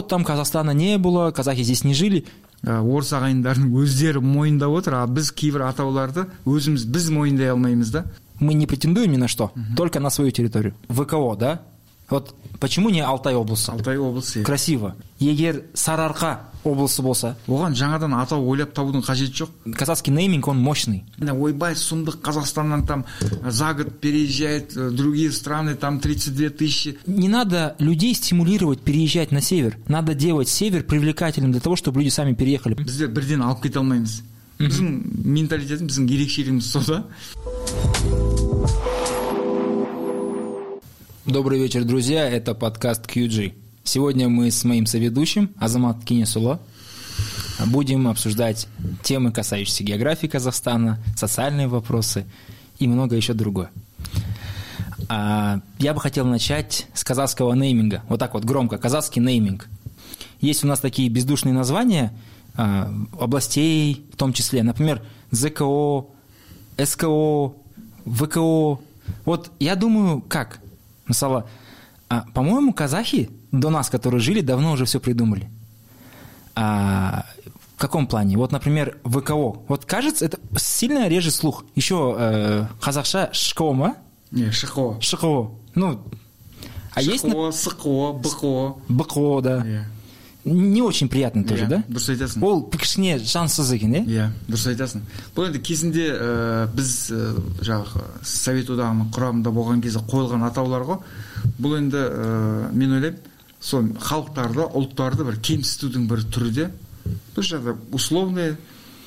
вот там Казахстана не было, казахи здесь не жили. Ә, орыс ағайындардың өздері мойындап отыр а біз кейбір атауларды өзіміз біз мойындай алмаймыз да Мы не претендуем ни на что, только на свою территорию. ВКО, да? Вот почему не Алтай облысы? алтай облысы Красиво. Егер Сарыарқа облысы болса, оған жаңадан атау ойлап табудың қажеті жоқ казахский нейминг, он мощный. Да, ойбай сұмдық қазақстаннан там за год переезжает э, другие страны там 32 тысячи Не надо людей стимулировать переезжать на север. Надо делать север привлекательным для того, чтобы люди сами переехали. біздер бірден алып кете алмаймыз біздің менталитетіміз біздің ерекшелігіміз сол да Добрый вечер, друзья. Это подкаст QG. Сегодня мы с моим соведущим Азамат Кинесуло будем обсуждать темы, касающиеся географии Казахстана, социальные вопросы и много еще другое. А, Я бы хотел начать с казахского нейминга. Вот так вот громко. Казахский нейминг. Есть у нас такие бездушные названия а, областей, в том числе, например, ЗКО, СКО, ВКО. Вот я думаю, как? Мысалы, а, по-моему, казахи до нас, которые жили, давно уже все придумали. А, в каком плане? Вот, например, ВКО. Вот кажется, это сильно режет слух. Еще э, казахша шкома, не шқо шқо. Ну, а есть на- шқо сқо бқо БКО, да. иә Не очень приятно тоже, Иә, да? дұрыс айтасың. Ол кішкене жансыз екен, иә? иә дұрыс айтасың. Бұл енді кезінде ә, біз ә, жаңағы совет одағының құрамында болған кезде қойылған атаулар ғой. Бұл енді ә, мен ойлаймын сол халықтарды ұлттарды бір кемсітудің бір түрі де. Бір условный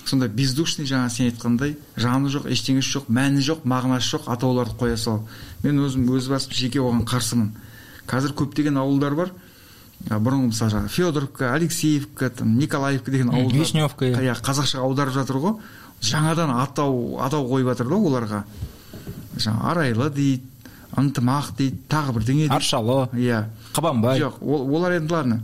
сондай бездушный жаңа сен айтқандай жаны жоқ ештеңесі жоқ мәні жоқ мағынасы жоқ атауларды қоя салу. Мен өзім өз басым жеке оған қарсымын. Қазір көптеген ауылдар бар бұрынғы мысалы жаңағы федоровка алексеевка там николаевка деген ауылдар. Вишневка, иә. иә қазақшаға аударып жатыр ғой. Жаңадан атау атау қойып жатыр да оларға. Жаңағы арайлы дейді ынтымақ дейді тағы бірдеңе дейді. Аршалы, иә. Қабанбай. жоқ ол- олар енді ладно.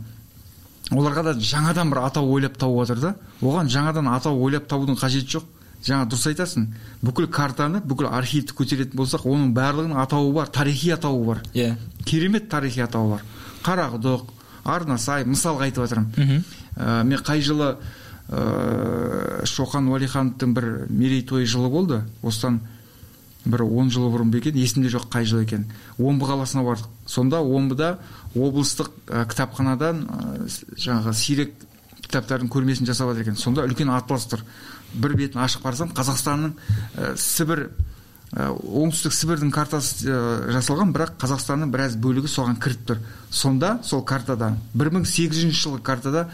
Оларға да жаңадан бір атау ойлап тауып жатыр да. Оған жаңадан атау ойлап табудың қажеті жоқ. Жаңа дұрыс айтасың. Бүкіл картаны бүкіл архивті көтеретін болсақ оның барлығының атауы бар тарихи атауы бар. Иә. керемет тарихи атауы бар. Қарақұдық арнасай мысалға айтып жатырмын. Ә, мен қай жылы ә, шоқан уәлихановтың бір мерейтойы жылы болды. Осыдан бір он жыл бұрын ба екен? Есімде жоқ қай жыл екен. омбы қаласына бардық. Сонда омбыда облыстық ә, кітапханадан ә, жаңағы сирек кітаптардың көрмесін жасап жатыр екен. Сонда үлкен атлас тұр. Бір бетін ашып қарасам қазақстанның ә, сібір оңтүстік сібірдің картасы ә, жасалған бірақ қазақстанның біраз бөлігі соған кіріп тұр. Сонда сол картада 1800 жылғы картада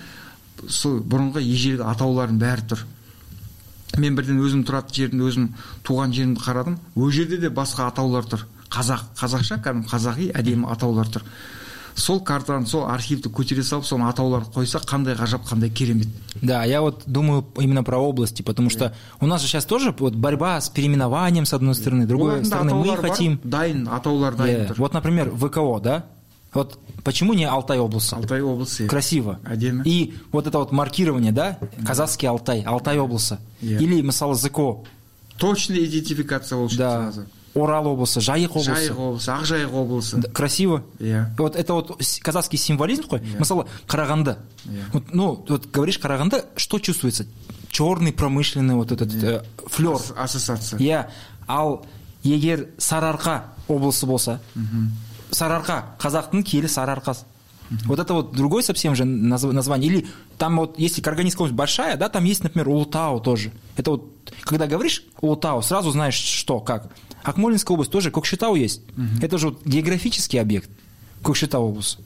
сол бұрынғы ежелгі атаулардың бәрі тұр. Мен бірден өзім тұратын жерімді өзім туған жерімді қарадым. Ол жерде де басқа атаулар тұр. Қазақ қазақша кәдімгі қазақи әдемі атаулар тұр. сол картаны сол архивті көтере салып соны атауларды қойса қандай ғажап қандай керемет Да, я вот думаю именно про области, потому что у нас же сейчас тоже вот борьба с переименованием с одной стороны, с другой Олардың да стороны мы атаулары бар, хотим. дайын атаулар дайын Э, тұр Вот, например, ВКО, да? Вот почему не Алтай облысы? алтай облысы Красиво. әдемі И вот это вот маркирование, да? Казахский Алтай, Алтай облысы. Иә. Или, мысалы, ЗКО, точный идентификация ол үшін да, сразу Орал облысы, Жайық облысы. жайық облысы ақжайық облысы Да, Красиво. иә Вот это вот казахский символизм такой. Иә. Мысалы, Караганды. Вот, ну, вот говоришь Караганды, что чувствуется? Черный промышленный вот этот э, флер. Ас- ассоциация иә ал егер сарыарқа облысы болса сарыарқа қазақтың киелі сарыарқа вот это вот другой совсем же назв- название или там вот если Карганинская область большая да там есть например Улутау тоже это вот когда говоришь Улутау сразу знаешь что как Акмолинская область тоже Кокшетау есть это же вот географический объект Кокшетау область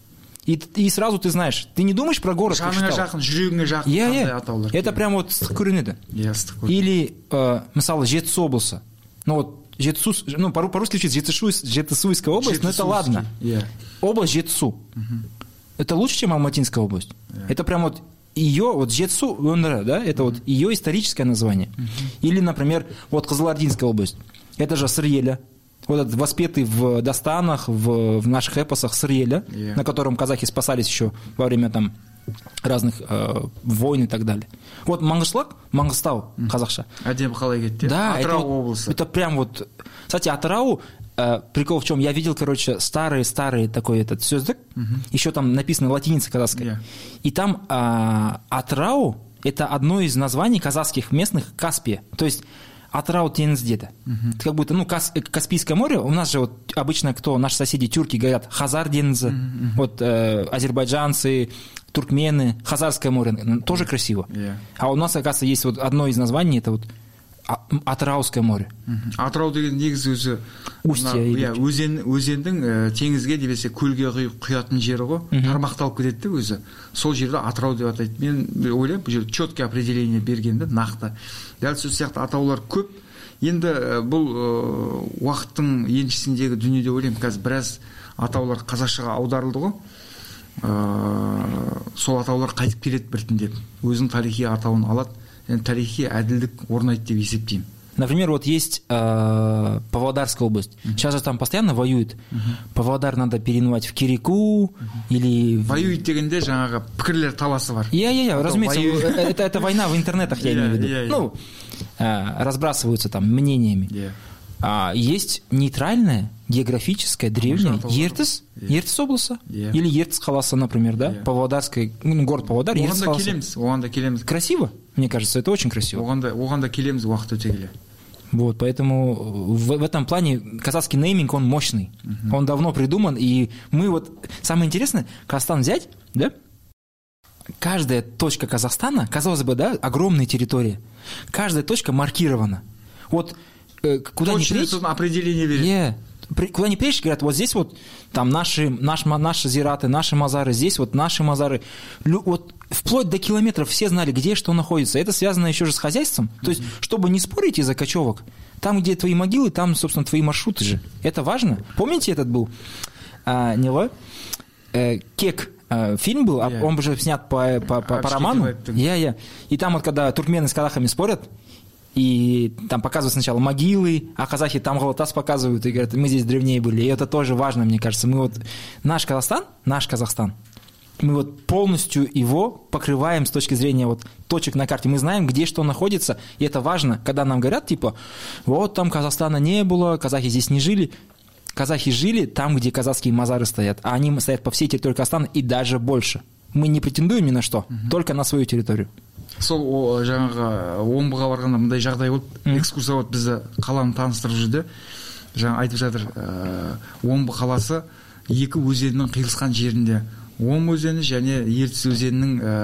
и, и сразу ты знаешь ты не думаешь про город жаныңа Көкшетау жақын жүрегіңе жақын иә қандай иә атаулар это прям вот ыстық көрінеді иә ыстық көр- или, э, мысалы, Жетісу облысы. Ну вот, Жетісу, ну, по- по-русски звучит Жетысу, Жетысуйская область, но это Жетысуйский, ладно. иә Область Жетысу. Это лучше, чем Алматинская область. Это прям вот ее, вот Жетсу, өңірі, да, это вот ее историческое название. Или, например, вот Кызылординская область. Это же Сырьеля. Вот этот воспетый в Достанах, в, в наших эпосах Сырьеля, Yeah. на котором казахи спасались еще во время там разных э, войн и так далее. Вот Мангышлак, Мангыстау, қазақша. әдемі қалай кетті Да, это, атырау вот- облысы это прям вот... Кстати, Атырау, э, прикол в чем? Я видел, короче, старый-старый такой этот сөздік, еще там написано латиница казахская. Yeah. И там а, Атырау – это одно из названий казахских местных Каспия. То есть Атырау теңіз деді. Это как будто, ну, Кас- э, Каспийское море, у нас же вот обычно кто, наши соседи тюрки говорят Хазар денізі, вот э, азербайджанцы, туркмены, Хазарское море, м, тоже красиво. Yeah. А у нас, оказывается, есть вот одно из названий, это вот А- м, Атырауское море. Атырау деген негізі өзі Устье иә өзен өзендің ә, теңізге немесе көлге құятын жері ғой. Тармақталып кетеді де өзі. Сол жерді атырау деп атайды. Мен ойлаймын бұл жерде четкий определение берген да нақты. Дәл сол сияқты атаулар көп. Енді ә, бұл ә, уақыттың еншісіндегі дүние деп ойлаймын. Қазір біраз атаулар қазақшаға аударылды ғой. Ыыы сол атаулар қайтып келеді біртіндеп. Өзінің тарихи атауын алады. тарихи әділдік орнайды деп есептеймін Например, вот есть э, Павлодарская область. Сейчас же там постоянно воюют. Павлодар надо переименовать в Кирику или... в- воюет дегенде жаңағы пікірлер таласы бар Я, я, я, А то разумеется, воюют. э, это, это война в интернетах, я Я, имею в виду. я, я. Ну, э, разбрасываются там мнениями. Иә. А есть нейтральная, географическая, древняя Может, Ертіс, Иә. Ертіс облысы. Иә. Или Ертіс қаласы, например, да? Иә. Павлодарская, ну, город Павлодар, оған Ертіс да қаласы. келеміз оған да келеміз Красиво, Мне кажется, это очень красиво. Вот, поэтому в, в этом плане казахский нейминг, он мощный. Он давно придуман, и мы вот... Самое интересное, Казахстан взять, да? Каждая точка Казахстана, казалось бы, да, огромная территория. Каждая точка маркирована. Вот э, куда ни точно сосын определение Е, при- куда ни приедешь, говорят, вот здесь вот там наши, наш, наши зираты, наши мазары, здесь вот наши мазары. Лю- вот вплоть до километров все знали, где что находится. Это связано еще же с хозяйством. То есть, чтобы не спорить из-за кочевок, там, где твои могилы, там, собственно, твои маршруты же. Это важно. Помните, этот был а, Нила? Э, Кек э, фильм был, а Я. он же снят по, по, по- по роману. Я, я. И там вот, когда туркмены с казахами спорят, и там показывают сначала могилы, а казахи там Галатас показывают и говорят, мы здесь древнее были. И это тоже важно, мне кажется. Мы вот, наш Казахстан, наш Казахстан, мы вот полностью его покрываем с точки зрения вот точек на карте. Мы знаем, где что находится, и это важно, когда нам говорят, типа, вот там Казахстана не было, казахи здесь не жили. Казахи жили там, где казахские мазары стоят, а они стоят по всей территории Казахстана и даже больше. Мы не претендуем ни на что, только на свою территорию. сол о, жаңағы омбыға барғанда мындай жағдай болды экскурсовод бізді қаланы таныстырып жүрді. Жаңа айтып жатыр ә, омбы қаласы екі өзеннің қиылысқан жерінде. Омбы өзені және ертіс өзенінің ә,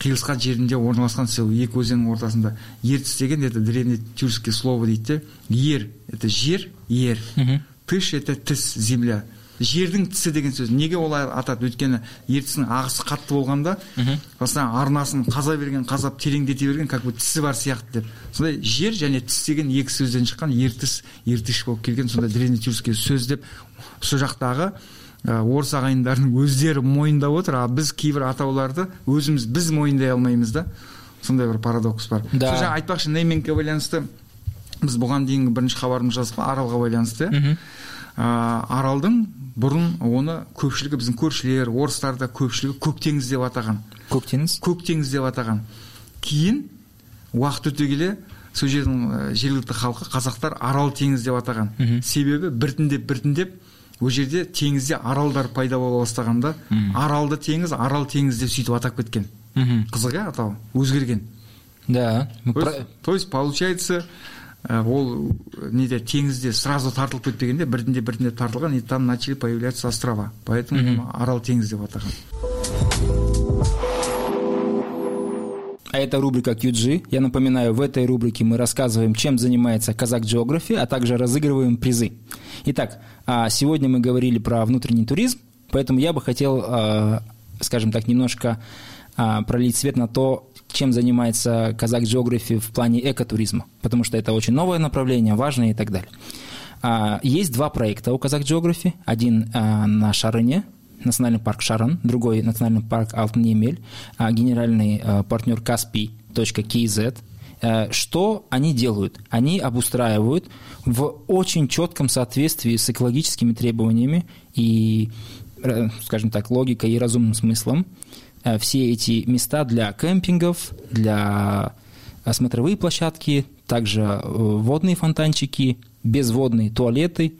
қиылысқан жерінде орналасқан. Сол екі өзеннің ортасында ертіс деген это древнетюркское слово дейді де. Ер это жер ер. Тыш это тіс земля. Жердің тісі деген сөз. Неге олай атады? Өйткені ертістің ағысы қатты болғанда сосын арнасын қаза берген қазап тереңдете берген как бы тісі бар сияқты деп. Сондай жер және тіс деген екі сөзден шыққан ертіс ертіш болып келген сондай древнетюркский сөз деп сол жақтағы орыс ағайындарының өздері мойындап отыр. А біз кейбір атауларды өзіміз біз мойындай алмаймыз да. Сондай бір парадокс бар. Да. сол жаңа айтпақшы неймингке байланысты біз бұған дейінгі бірінші хабарымыз қой аралға байланысты. Ә, аралдың бұрын оны көпшілігі біздің көршілер орыстар да көпшілігі көк теңіз деп атаған. Көк теңіз. көк теңіз деп атаған. Кейін уақыт өте келе сол жердің жергілікті халқы қазақтар арал теңіз деп атаған. Себебі біртіндеп біртіндеп ол жерде теңізде аралдар пайда бола бастағанда аралды теңіз арал теңіз деп сөйтіп атап кеткен. Мгм. қызық иә атау? Өзгерген. Да. то есть, получается ол ә, неде теңізде сразу тартылып кетпегенде біртіндеп біртіндеп тартылған и там начали появляться острова поэтому оны арал теңіз деп атаған А это рубрика QG. Я напоминаю, в этой рубрике мы рассказываем, чем занимается Казак Geography, а также разыгрываем призы. Итак, а, сегодня мы говорили про внутренний туризм, поэтому я бы хотел, а, скажем так, немножко а, пролить свет на то, чем занимается Казак Geography в плане экотуризма, потому что это очень новое направление, важное и так далее. А, Есть два проекта у Казак Geography. Один а, на Шарыне, национальный парк Шаран, другой национальный парк Алтын-Емель, а, генеральный партнер Каспий.kz. Э, Что они делают? Они обустраивают в очень четком соответствии с экологическими требованиями и, скажем так, логикой и разумным смыслом э, все эти места для кемпингов, для э, смотровые площадки, также э, водные фонтанчики, безводные туалеты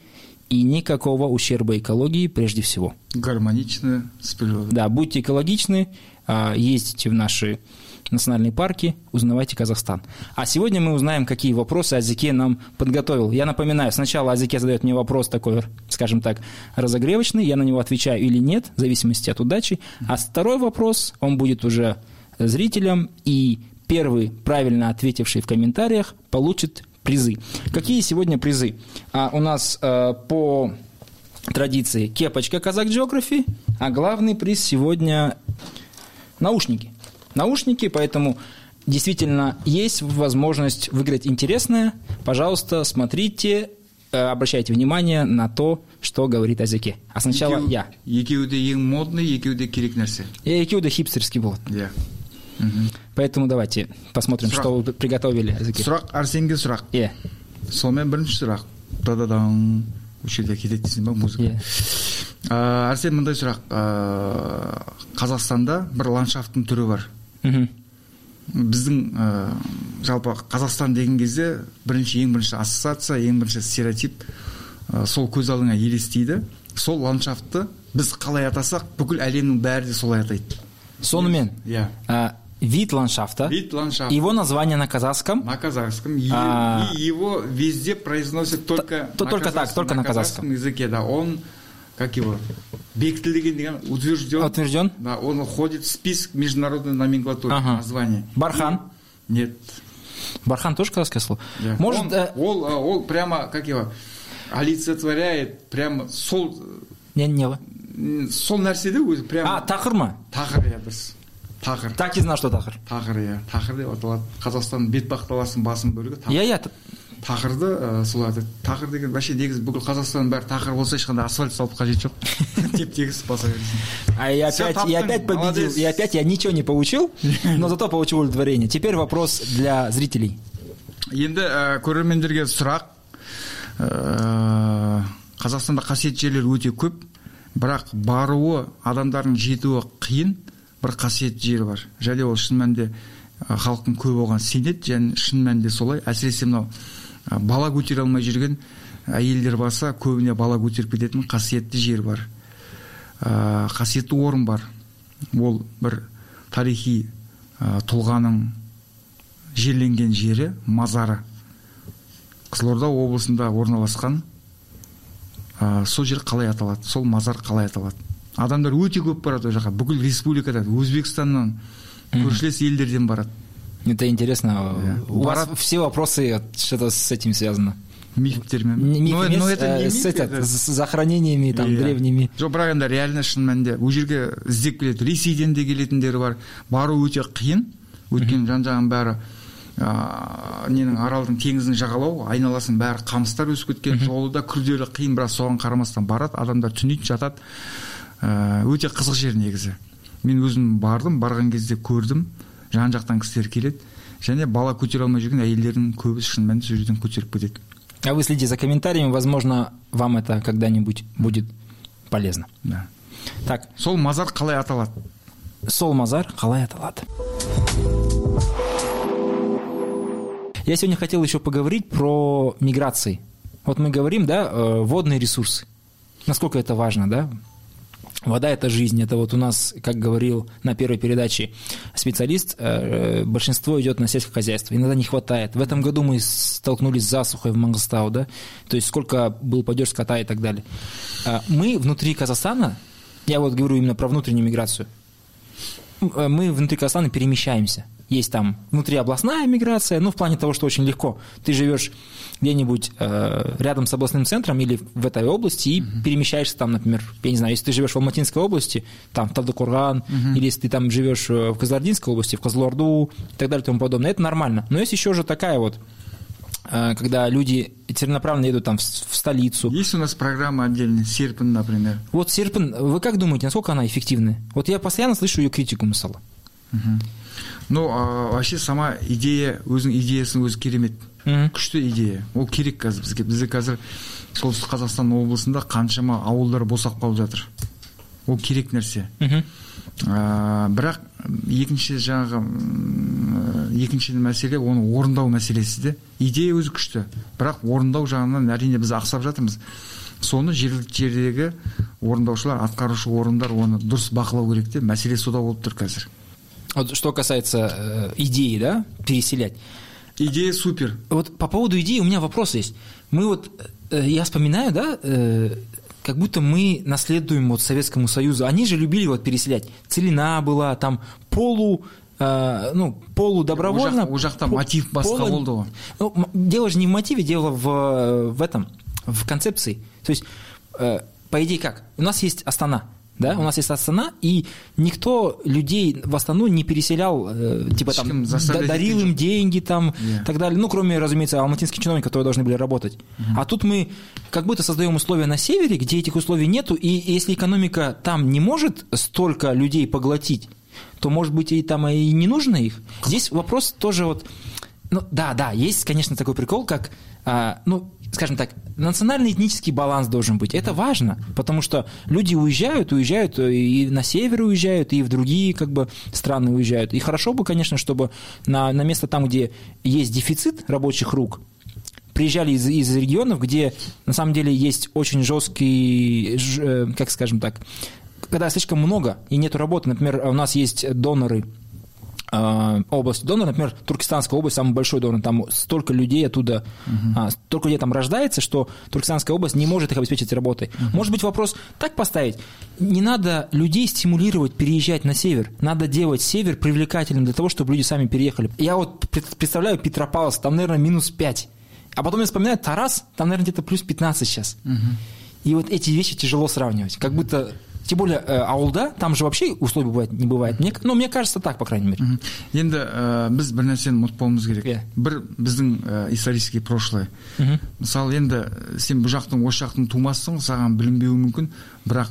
и никакого ущерба экологии прежде всего. Гармонично с природой. Да, будьте экологичны, а, ездите в наши национальные парки, узнавайте Казахстан. А сегодня мы узнаем, какие вопросы Азике нам подготовил. Я напоминаю, сначала Азике задает мне вопрос такой, скажем так, разогревочный, я на него отвечаю или нет, в зависимости от удачи. А второй вопрос, он будет уже зрителям, и первый, правильно ответивший в комментариях, получит призы. Какие сегодня призы? А, у нас э, по традиции кепочка Казак Geography, а главный приз сегодня наушники Наушники, поэтому действительно есть возможность выиграть интересное. Пожалуйста, смотрите, э, обращайте внимание на то, что говорит Азеке. А сначала Екеу- я. екеуі де ең модный екеуі де керек нәрсе Я екеуі хипстерский болады. иә Мгм. Поэтому давайте посмотрим, Сұрақ. что вы приготовили, Азеке. сұрақ арсенге сұрақ Е, сонымен бірінші сұрақ дададаң осы жерде кетеді дейсің ба музыка е. Ә, арсен мындай сұрақ ә, қазақстанда бір ландшафттың түрі бар Мгм. біздің ә, жалпы қазақстан деген кезде бірінші ең бірінші ассоциация ең бірінші стереотип ә, сол көз алдыңа елестейді. Сол ландшафтты біз қалай атасақ бүкіл әлемнің бәрі де солай атайды. Сонымен, иә. а, вид ландшафта, вид ландшафт. его название на казахском, на казахском. И, А. и его везде произносят только то- только так, только на казахском. языке да. Он как его бекітілген деген утвержден утвержден. да он входит в список международной номенклатуры Ага. названия Бархан. нет Бархан тоже казахское слово? Да. Может, он, э, ол, э, ол прямо как его олицетворяет прямо сол не, не. м, сол нәрседе өзі прямо А, тақыр ма? тақыр иә дұрыс тақыр Так и знал, что тақыр. тақыр иә тақыр деп аталады қазақстанның бетпақдаласының басым бөлігі тақыр Я, я. тақырды ә, солай атайды тақыр деген вообще негізі бүкіл қазақстанның бәрі тақыр болса ешқандай асфальт салып қажеті жоқ теп тегіс баса бересің А я опять, я опять победил. И опять я ничего не получил, но зато получил удовлетворение. Теперь вопрос для зрителей. енді ә, көрермендерге сұрақ ә, қазақстанда қасиетті жерлер өте көп бірақ баруы адамдардың жетуі қиын бір қасиетті жер бар және ол шын мәнінде халықтың көбі оған сенеді және шын мәнінде солай әсіресе мынау бала көтере алмай жүрген әйелдер болса көбіне бала көтеріп кететін қасиетті жер бар. Ә, қасиетті орын бар. Ол бір тарихи ә, тұлғаның жерленген жері мазары. Қызылорда облысында орналасқан ә, сол жер қалай аталады? Сол мазар қалай аталады? Адамдар өте көп барады ол жаққа. Бүкіл республикадан өзбекстаннан көршілес елдерден барады. Это интересно. Да. У вас все вопросы что-то с этим связано. мифтермен миф но, но это э, не с, миф, этот, это- с захоронениями там Иә. древними. жоқ бірақ енді реально шын мәнінде ол жерге іздеп келеді ресейден де келетіндері бар бару өте қиын өйткені жан жағының бәрі ә, ненің аралдың теңіздің жағалауы айналасын бәрі қамыстар өсіп кеткен жолы да күрделі қиын бірақ соған қарамастан барады адамдар түнейді жатады ә, өте қызық жер негізі мен өзім бардым барған кезде көрдім жан жақтан кісілер келеді және бала көтере алмай жүрген әйелдердің көбісі шын мәнінде сол жерден көтеріп кетеді А вы следите за комментариями, возможно, вам это когда-нибудь будет полезно. да. Так, сол мазар қалай аталады Сол Мазар, қалай аталады. Я сегодня хотел еще поговорить про миграции. Вот мы говорим, да, э, водные ресурсы. Насколько это важно, да? Вода – это жизнь. Это вот у нас, как говорил на первой передаче специалист, э, большинство идет на сельское хозяйство. Иногда не хватает. В этом году мы столкнулись с засухой в Мангостау, да? То есть сколько был падеж скота и так далее. А Мы внутри Казахстана, я вот говорю именно про внутреннюю миграцию, Э, мы внутри Казахстана перемещаемся. Есть там внутриобластная миграция, ну, в плане того, что очень легко. Ты живешь где-нибудь э, рядом с областным центром или в этой области и перемещаешься там, например, я не знаю, если ты живешь в Алматинской области, там, в Талдыкурган, или если ты там живешь э, в Казардинской области, в Козлорду и так далее и тому подобное, это нормально. Но есть еще же такая вот, э, когда люди целенаправленно едут там в, столицу, Есть у нас программа отдельная, Серпин, например. вот Серпин, вы как думаете, насколько она эффективная? Вот я постоянно слышу ее критику, мысалы. Ну, а, вообще сама идея, өзінің идеясының өзі керемет. Мгм. Күшті идея. Ол керек қазір бізге. Бізде қазір солтүстік қазақстан облысында қаншама ауылдар босап қалып жатыр. Ол керек нәрсе. Ә, бірақ екінші жаңағы екінші мәселе оны орындау мәселесі де идея өзі күшті бірақ орындау жағынан әрине біз ақсап жатырмыз соны жергілікті жердегі орындаушылар атқарушы орындар оны дұрыс бақылау керек те мәселе сода болып тұр қазір Вот что касается э, идеи, да, переселять. идея супер Вот по поводу идеи у меня вопрос есть. Мы вот, э, я вспоминаю, да, э, как будто мы наследуем вот Советскому Союзу. Они же любили вот переселять. Целина была, там полу, э, ну, полудобровольно. Ол жақ- ол жақта мотив басқа полу- болды ғой. Ну, дело же не в мотиве, дело в, в этом, в концепции. То есть, э, по идее как? У нас есть Астана, да, у нас есть Астана, и никто людей в Астану не переселял, э, типа там, дарил им деньги там, Yeah. так далее. Ну, кроме, разумеется, алматинских чиновников, которые должны были работать. А тут мы как будто создаем условия на севере, где этих условий нету, и если экономика там не может столько людей поглотить, то, может быть, и там и не нужно их. Здесь вопрос тоже вот... Ну, да, да, есть, конечно, такой прикол, как, а, ну, скажем так, национально-этнический баланс должен быть. Это важно, потому что люди уезжают, уезжают и на север уезжают, и в другие как бы страны уезжают. И хорошо бы, конечно, чтобы на, на место там, где есть дефицит рабочих рук, приезжали из, из регионов, где на самом деле есть очень жесткий, э, как скажем так, когда слишком много и нету работы. Например, у нас есть доноры э, область донора, например, Туркестанская область самый большой донор, там столько людей оттуда, а, столько людей там рождается, что Туркестанская область не может их обеспечить работой. Может быть вопрос так поставить, не надо людей стимулировать переезжать на север, надо делать север привлекательным для того, чтобы люди сами переехали. Я вот пред- представляю Петропавловск, там, наверное, минус 5, а потом я вспоминаю Тарас, там, наверное, где-то плюс 15 сейчас. И вот эти вещи тяжело сравнивать. Как будто, тем более, э, ауылда, там же вообще условий бывает, не бывает. Мне, ну, мне кажется так, по крайней мере. Енді ә, біз бір нәрсені ұмытпауымыз керек Иә. бір біздің ә, исторический прошлое мысалы енді сен бұл жақтың осы жақтың тумасысың саған білінбеуі мүмкін бірақ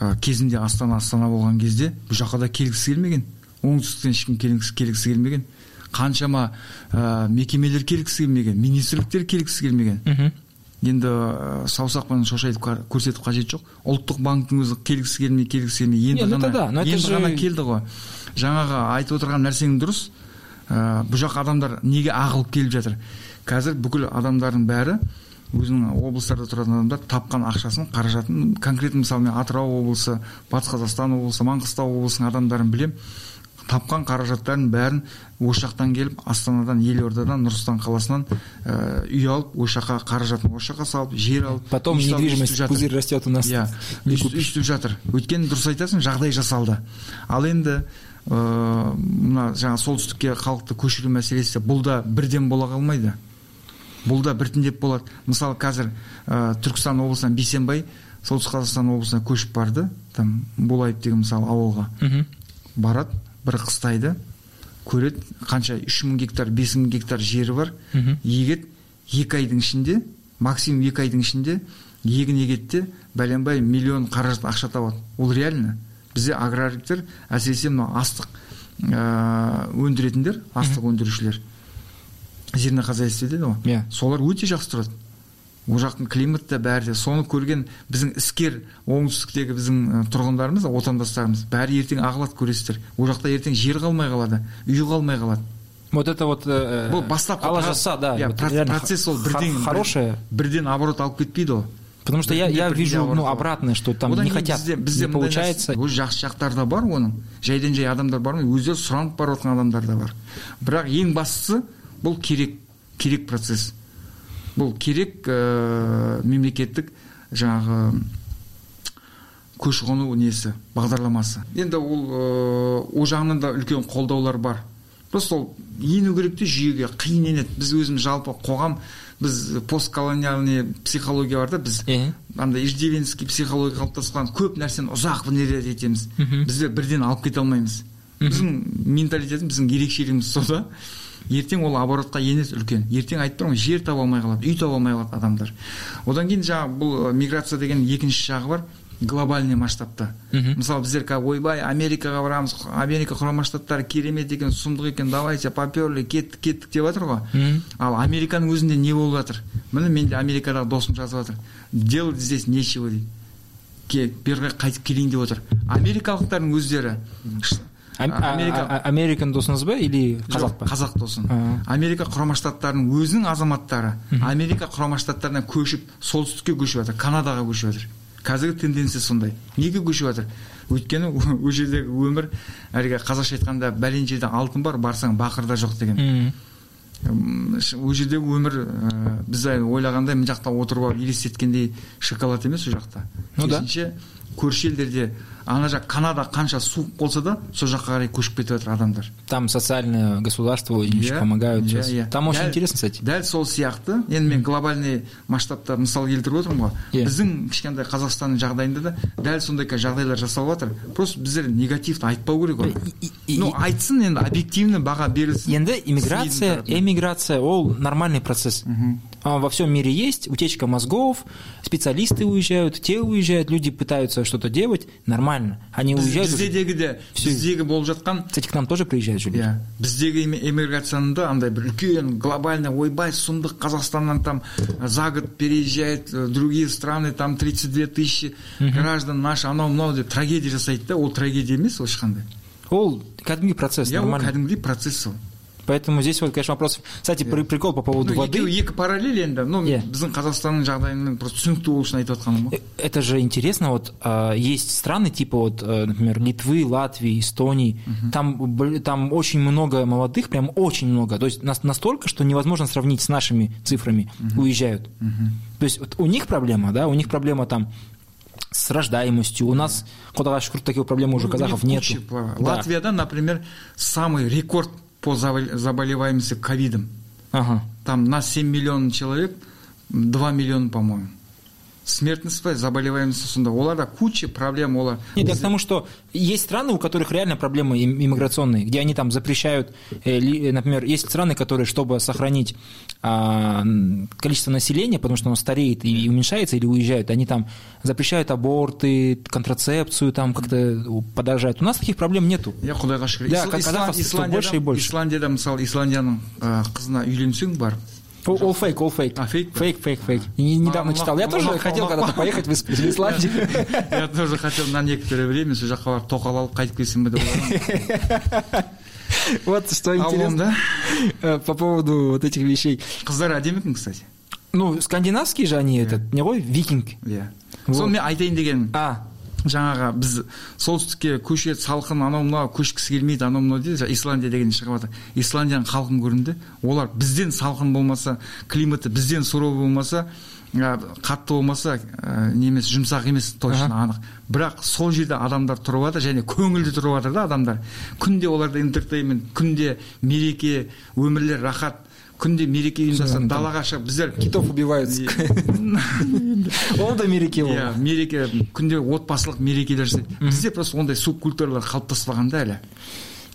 ә, кезінде астана астана болған кезде бұл жаққа да келгісі келмеген оңтүстіктен ешкім келгісі, келмеген қаншама ә, мекемелер келгісі келмеген министрліктер келгісі келмеген. Енді ә, саусақпен шошайтып көрсетіп қажет жоқ. Ұлттық банктің өзі келгісі келмей келгісі келмей енді ғана да, енді ғана келді ғой. Жаңағы айтып отырған нәрсең дұрыс. Ә, бұл жаққа адамдар неге ағылып келіп жатыр? Қазір бүкіл адамдардың бәрі өзінің облыстарда тұратын адамдар тапқан ақшасын қаражатын конкретно мысалы мен атырау облысы батыс қазақстан облысы маңғыстау облысының адамдарын білем тапқан қаражаттарын бәрін осы жақтан келіп астанадан елордадан нұр сұлтан қаласынан ә, үй алып осы жаққа қаражатын осы жаққа салып жер алып Потом недвижимость, пузырь растет у нас. иә өйстіп жатыр. Өйткені дұрыс айтасың жағдай жасалды. Ал енді ә, мына жаңағы солтүстікке халықты көшіру мәселесі бұл да бірден бола қалмайды. Бұл да біртіндеп болады. Мысалы қазір ә, түркістан облысынан бейсенбай солтүстік қазақстан облысына көшіп барды. Там булаев деген мысалы ауылға барады. Бір қыстайды көреді қанша үш мың гектар бес мың гектар жері бар. Егеді екі айдың ішінде максимум екі айдың ішінде егін егеді де бәленбай миллион қаражат ақша табады ол реально. Бізде аграриктер әсіресе мынау астық ә, өндіретіндер астық өндірушілер. Зернохозяйство дейді ғой. Иә. солар өте жақсы тұрады. Ол жақтың климаты да бәрі де. Соны көрген біздің іскер оңтүстіктегі біздің ә, тұрғындарымыз отандастарымыз бәрі ертең ағылады көресіздер. Ол жақта ертең жер қалмай қалады үй қалмай қалады. Вот это вот... э, бұл бастапқы Алла жаса, да. иә, про- реально процесс ол бірден Хорошее. бірден оборот алып кетпейді ғой Потому что я, я вижу ну, обратное, что там не хотят, бізде, бізде не получается. өз жақсы жақтары да бар оның. Жайдан жай адамдар бар өздері сұранып барып жатқан адамдар да бар. Бірақ ең бастысы бұл керек керек процесс. Бұл керек ә, мемлекеттік жаңағы көші қону несі бағдарламасы. Енді ол ыыы, ол жағынан да үлкен қолдаулар бар. Просто ол ену керек те жүйеге қиын енеді. Біз өзіміз жалпы қоғам біз постколониальный психология бар да біз андай иждивенский психология қалыптасқан көп нәрсені ұзақ внедрять етеміз. Бізде бірден алып кете алмаймыз. Біздің менталитетіміз біздің ерекшелігіміз сода ертең ол оборотқа енеді үлкен. Ертең айтып тұрмын жер таба алмай қалады үй таба алмай қалады адамдар. Одан кейін жаңағы бұл миграция деген екінші жағы бар глобальный масштабта. Мысалы біздер қазір ойбай америкаға барамыз америка құрама штаттары керемет екен сұмдық екен давайте поперли кеттік кеттік деп жатыр ғой. Ал американың өзінде не болып жатыр? Міне менде америкадағы досым жазып жатыр. Делать здесь нечего дейді. Бері қарай қайтып келейін деп отыр. Америкалықтардың өздері Америка- Американ досыңыз ба или қазақ па? қазақ досын А. америка құрама штаттарының өзінің азаматтары америка құрама штаттарынан көшіп солтүстікке көшіп жатыр канадаға көшіп жатыр. Қазіргі тенденция сондай. Неге көшіп жатыр? Өйткені ол жердегі өмір әлгі қазақша айтқанда бәлен жерде алтын бар барсаң бақырда жоқ деген. Ол жердегі өмір ә, біз ойлағандай мына жақта отырып алып елестеткендей шоколад емес ол жақта. Ну да. көрші елдерде ана жақ канада қанша суық болса да сол жаққа қарай көшіп кетіп жатыр адамдар Там социальное государство очень Иә, помогают иә, сейчас. иә. Там очень Дәл- интересно, кстати. дәл сол сияқты енді мен глобальный масштабта мысал келтіріп отырмын ғой Иә. біздің кішкентай қазақстанның жағдайында да дәл сондай жағдайлар жасалып жатыр просто біздер негативті айтпау керек ғой И- и- ну и- айтсын енді объективно баға берілсін Енді иммиграция, Снизу тарапынан. эмиграция, ол нормальный процесс. А, Во всем мире есть утечка мозгов, специалисты уезжают, те уезжают, люди пытаются что-то делать, нормально. Они Біз- уезжают. уже. біздегі де біздегі болып жатқан Кстати, к нам тоже приезжают же люди. иә біздегі эми- эмиграцияның да андай бір үлкен глобальный ойбай сұмдық қазақстаннан там за год переезжает э, другие страны там 32 тысячи граждан наши анау мынау деп трагедия жасайды да ол трагедия емес ол ешқандай Ол кәдімгі процесс, иә ол нормально. кәдімгідей процесс ол Поэтому здесь вот, конечно, вопрос. Кстати, при- прикол по поводу ну, воды. екеуі екі параллель енді ну Иә. біздің қазақстанның жағдайымен просто түсінікті болу үшін айтып жатқаным ғой Э, Это же интересно, вот а, есть страны типа вот, э, например, Литвы, Латвии, Эстонии, там, бл- там очень много молодых, прям очень много, то есть нас- настолько, что невозможно сравнить с нашими цифрами, уезжают. То есть вот у них проблема, да, у них проблема там с рождаемостью, у нас, куда шкур, таких проблем уже у Ну, казахов у них нет. куча плава. Латвияда, например, самый рекорд по забол- заболеваемости ковидом. Ага. Там на 7 миллионов человек 2 миллиона, по-моему. Смертность, заболеваемость сонда. Оларда куча проблем, олар. Нет, я к тому, что есть страны, у которых реально проблемы им- иммиграционные, где они там запрещают, э, э, например, есть страны, которые, чтобы сохранить а, количество населения, потому что оно стареет и уменьшается или уезжают, они там запрещают аборты, контрацепцию, там как-то подорожают. У нас таких проблем нету. иә құдайға шүкір Да, Исла- как казахов Исланд- всё больше и исландияда больше. исландияда мысалы исландияның қызына үйленсең барып All, fake, all fake. А, фейк? Фейк, фейк, фейк. И недавно читал. Я тоже хотел когда-то поехать в Ис- в Исландию. я тоже хотел на некоторое время сол жаққа барып тоқал алып қайтып келсем бе деп ойладым Вот что интересно э, по поводу вот этих вещей. қыздар әдемі екен кстати Ну, скандинавские же они, этот, не ғой, викинг. иә соны мен айтайын дегенім А, жаңағы біз солтүстікке көшеді салқын анау мынау көшкісі келмейді анау мынау дейді исландия деген шығып жатыр исландияның халқын көрдім де олар бізден салқын болмаса климаты бізден суровый болмаса қатты болмаса ә, не емес жұмсақ емес точно анық. Бірақ сол жерде адамдар тұрып жатыр және көңілді тұрып жатыр да адамдар. Күнде оларда интертеймент күнде мереке өмірлер рахат күнде мереке ұйымдастырады далаға шығып біздер китов убиваются. Ол да мереке ол. иә мереке күнде отбасылық мерекелер жасайды бізде просто ондай субкультуралар қалыптаспаған да әлі.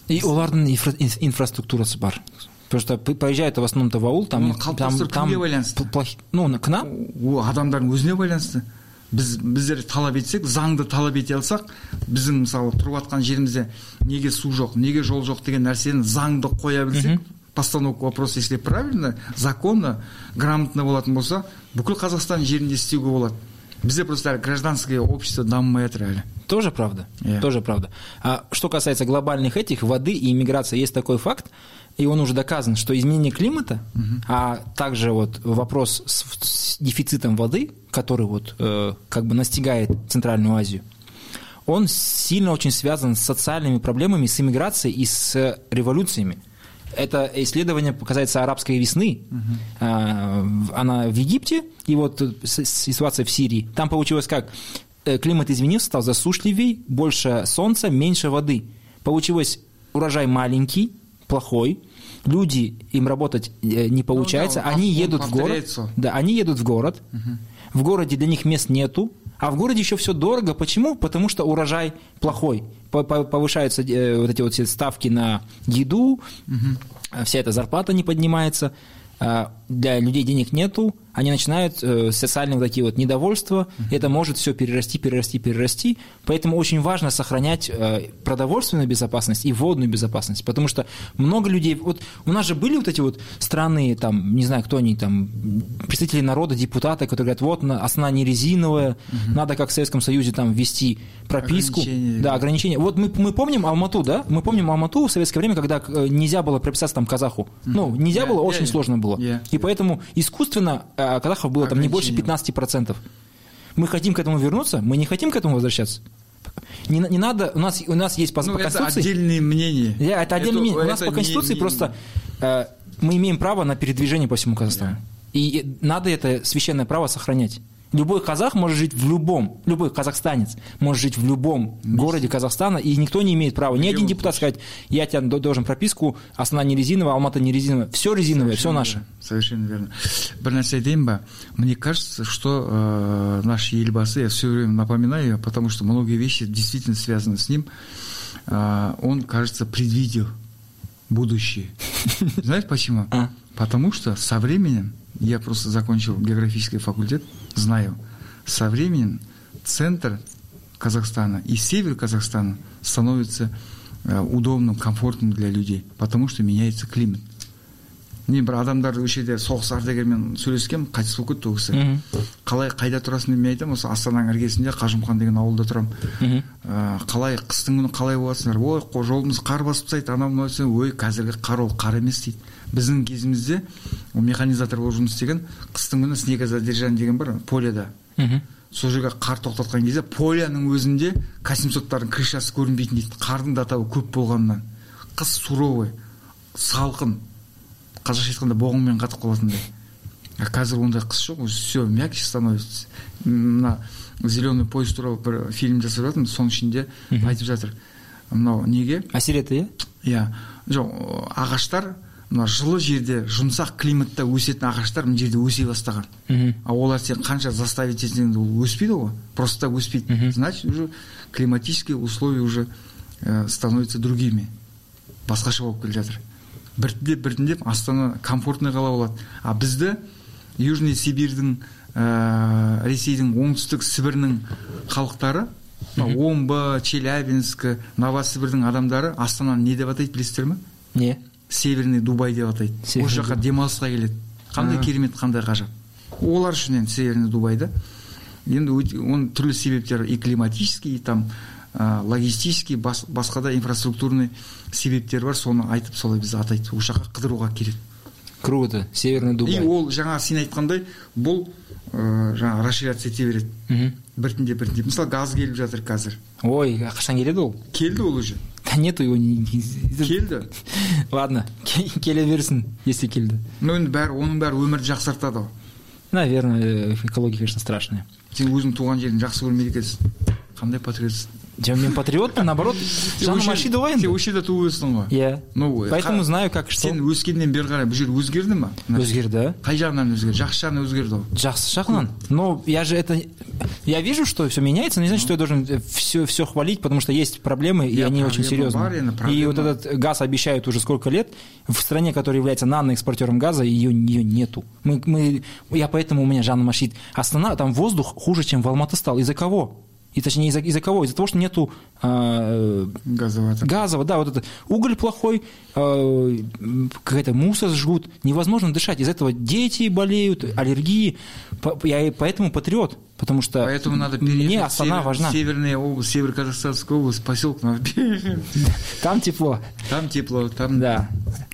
И олардың инфра- инф- инфраструктурасы бар. Потому что поезжают в основном-то в аул, там, там, кімге байланысты? ну, к нам, ол адамдардың өзіне байланысты. Біз біздер талап етсек заңды талап ете алсақ біздің мысалы тұрып жатқан жерімізде неге су жоқ неге жол жоқ деген нәрсені заңды қоя білсек постановка вопроса если правильно законно грамотно болатын болса бүкіл қазақстан жерінде істеуге болады бізде просто әлі гражданское общество дамымай жатыр әлі тоже правда. Yeah. Тоже правда. А что касается глобальных этих, воды и иммиграции, есть такой факт, и он уже доказан, что изменение климата, а также вот вопрос с, с дефицитом воды, который вот э, как бы настигает Центральную Азию, он сильно очень связан с социальными проблемами, с иммиграцией и с революциями. Это исследование касается арабской весны. В- Она в Египте, и вот э, ситуация в Сирии. Там получилось как? Э, Климат изменился, стал засушливей, больше солнца, меньше воды. Получилось урожай маленький, плохой. Люди, им работать э, не получается, да, они он едут в город. Да, они едут в город. В городе для них мест нету, а в городе еще все дорого. Почему? Потому что урожай плохой. По- по- Повышаются э, вот эти вот все ставки на еду, э, вся эта зарплата не поднимается, э, для людей денег нету, они начинают э, социальные вот такие вот недовольства, это может все перерасти, перерасти, перерасти, поэтому очень важно сохранять э, продовольственную безопасность и водную безопасность, потому что много людей, вот у нас же были вот эти вот страны, там, не знаю, кто они, там, представители народа, депутаты, которые говорят, вот, основа не резиновая, надо, как в Советском Союзе, там, ввести прописку. Ограничения. Да, ограничения. Вот мы, мы помним Алмату, да? Мы помним Алмату в советское время, когда э, нельзя было прописаться там казаху. Ну, нельзя Yeah, было, yeah, очень yeah. сложно было. Yeah. И поэтому искусственно э, казахов было там не больше Ограничения. 15%. Мы хотим к этому вернуться, мы не хотим к этому возвращаться. Не, не надо, у нас, у нас есть по, Ну, по это Конституции... отдельные мнения. Да, это отдельное мнение. У нас это по не- Конституции не- просто э, мы имеем право на передвижение по всему Казахстану. И надо это священное право сохранять. Любой казах может жить в любом, любой казахстанец может жить в любом городе Казахстана, и никто не имеет права, ни один депутат сказать, я тебе до- должен прописку, Астана не резиновая, Алмата не резиновая. Все резиновое, все наше. верно, Совершенно верно. Бір нәрсе айтайын ба мне кажется что э, наш елбасы я все время напоминаю потому что многие вещи действительно связаны с ним э, он кажется предвидел будущее знаешь почему А. потому что со временем я просто закончил географический факультет знаю со временем центр Казахстана и север Казахстана становится э, удобным комфортным для людей потому что меняется климат мен бір адамдар осы жерде соғыс ардагермен сөйлескенмін қайтыс болып кетті ол кісі Мгм. қалай қайда тұрасың деп мен айтамын осы астананың іргесінде қажымұқан деген ауылда тұрамын Мгм. ә, қалай қыстың күні қалай боласыңдар ой қо- жолымыз қар басып тастайды анау мынау десем ой қазіргі қар ол қар емес дейді Біздің кезімізде механизатор болып жұмыс істеген қыстың күні снегозадержание деген бар поляда. Сол жерге қар тоқтатқан кезде поляның өзінде к крышасы көрінбейтін дейді. Қардың да атауы көп болғанынан қыс суровый салқын. Қазақша айтқанда боғыңмен қатып қалатындай. А қазір ондай қыс жоқ уже все мягче становится. Мына зеленый поезд туралы бір фильм жасап жатырмын соның ішінде айтып жатыр. Мынау неге? Осетия, иә? иә. Жоқ ағаштар мына жылы жерде жұмсақ климатта өсетін ағаштар мына жерде өсе бастаған. Мгм. а олар сен қанша заставить етсең де ол өспейді ғой просто так өспейді. Мгм. значит уже климатические условия уже э, становятся другими. Басқаша болып келе жатыр. Біртіндеп біртіндеп астана комфортный қала болады. А бізді южный сибирьдің ә, ресейдің оңтүстік сібірінің халықтары омбы челябинск новосібірдің адамдары астананы не деп атайды білесіздер ме? Не. Северный дубай деп атайды. Осы жаққа демалысқа келеді. Қандай керемет қандай ғажап. Олар үшін енді северный дубай да енді оның түрлі себептері и климатический и там ә, логистический бас, басқа да инфраструктурный себептері бар. Соны айтып солай біз атайды. Ол жаққа қыдыруға келеді. Круто. Северный и Дубай. ол жаңағы сен айтқандай бұл ә, жаңағы расширяться ете береді. Мгм. біртіндеп біртіндеп мысалы газ келіп жатыр қазір. Ой, қашан келеді ол? келді ол уже. Нету его. келді Ладно, ке- келе берсін, если келді. но енді бәрі оның бәрі өмірді жақсартады ғой Наверное, экология, конечно, страшная. сен өзің туған жерін жақсы көрмейді екенсің қандай патриотсың Я мен патриот, наоборот, Жанна Сен Машидова сен енді. осы жерде туып өстің ғой Иә. Ну, Поэтому қа- знаю, как что. сен өскеннен бері қарай бұл жер өзгерді ма Өзгерді. қай жағынан өзгерді жақсы жағынан өзгерді ғой Жақсы жағынан. Но я же это... Я вижу, что все меняется, но не значит, что я должен все, все хвалить, потому что есть проблемы, и Я они проблема очень серьезные. Барина, и проблема. вот этот газ обещают уже сколько лет. В стране, которая является наноэкспортером газа, ее, ее нету. Мы, мы, я поэтому у меня Жанна Машид. Астана, там воздух хуже, чем в Алматы стал. Из-за кого? И точнее, из-за, из-за кого? Из-за того, что нету а, газовый атом газово, да, вот это уголь плохой, э, какая-то мусор жгут, невозможно дышать. Из этого дети болеют, аллергии. Я и поэтому патриот, потому что поэтому надо мне Астана север- важна. северная область северо-казахстанская область поселок переехать Там тепло, там тепло там да.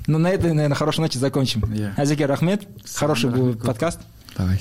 Ну, на этой, наверное, хорошей ночи закончим. Азикер Ахмед, хороший был подкаст. давай